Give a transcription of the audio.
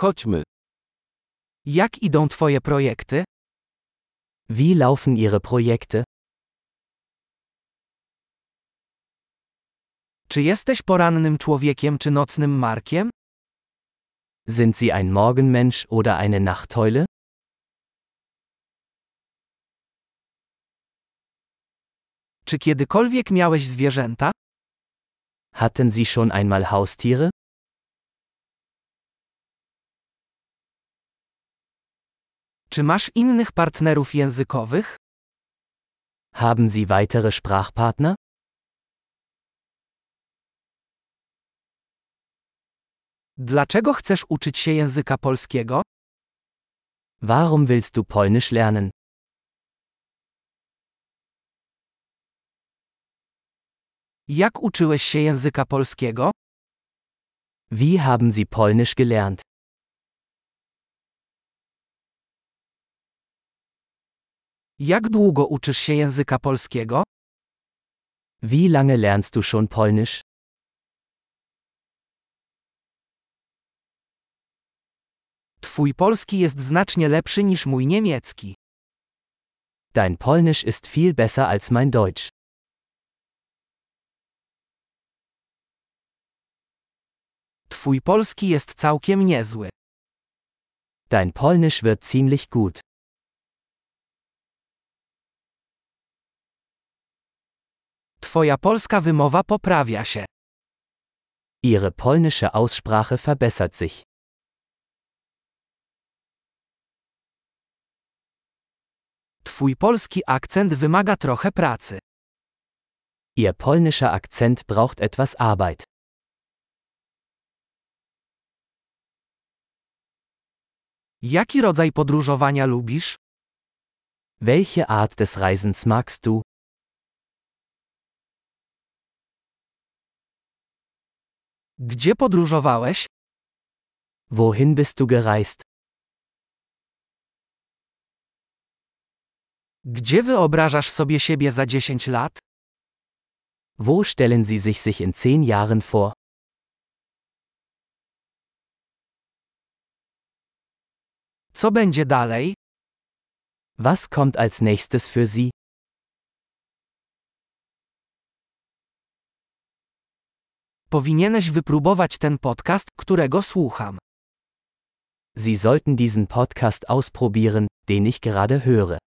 Chodźmy. Jak idą Twoje projekty? Wie laufen Ihre Projekte? Czy jesteś porannym człowiekiem czy nocnym markiem? Sind Sie ein Morgenmensch oder eine Nachteule? Czy kiedykolwiek miałeś zwierzęta? Hatten Sie schon einmal Haustiere? Czy masz innych partnerów językowych? Haben Sie weitere Sprachpartner? Dlaczego chcesz uczyć się języka polskiego? Warum willst du Polnisch lernen? Jak uczyłeś się języka polskiego? Wie haben Sie Polnisch gelernt? Jak długo uczysz się języka polskiego? Wie lange lernst du schon Polnisch? Twój polski jest znacznie lepszy niż mój niemiecki. Dein Polnisch ist viel besser als mein Deutsch. Twój polski jest całkiem niezły. Dein Polnisch wird ziemlich gut. Twoja polska wymowa poprawia się. Ihre polnische Aussprache verbessert sich. Twój polski akcent wymaga trochę pracy. Ihr polnischer Akzent braucht etwas Arbeit. Jaki rodzaj podróżowania lubisz? Welche Art des Reisens magst du? Gdzie podróżowałeś? Wohin bist du gereist? Gdzie wyobrażasz sobie siebie za 10 lat? Wo stellen Sie sich sich in zehn Jahren vor? Co będzie dalej? Was kommt als nächstes für Sie? Powinieneś wypróbować ten podcast, którego słucham. Sie sollten diesen Podcast ausprobieren, den ich gerade höre.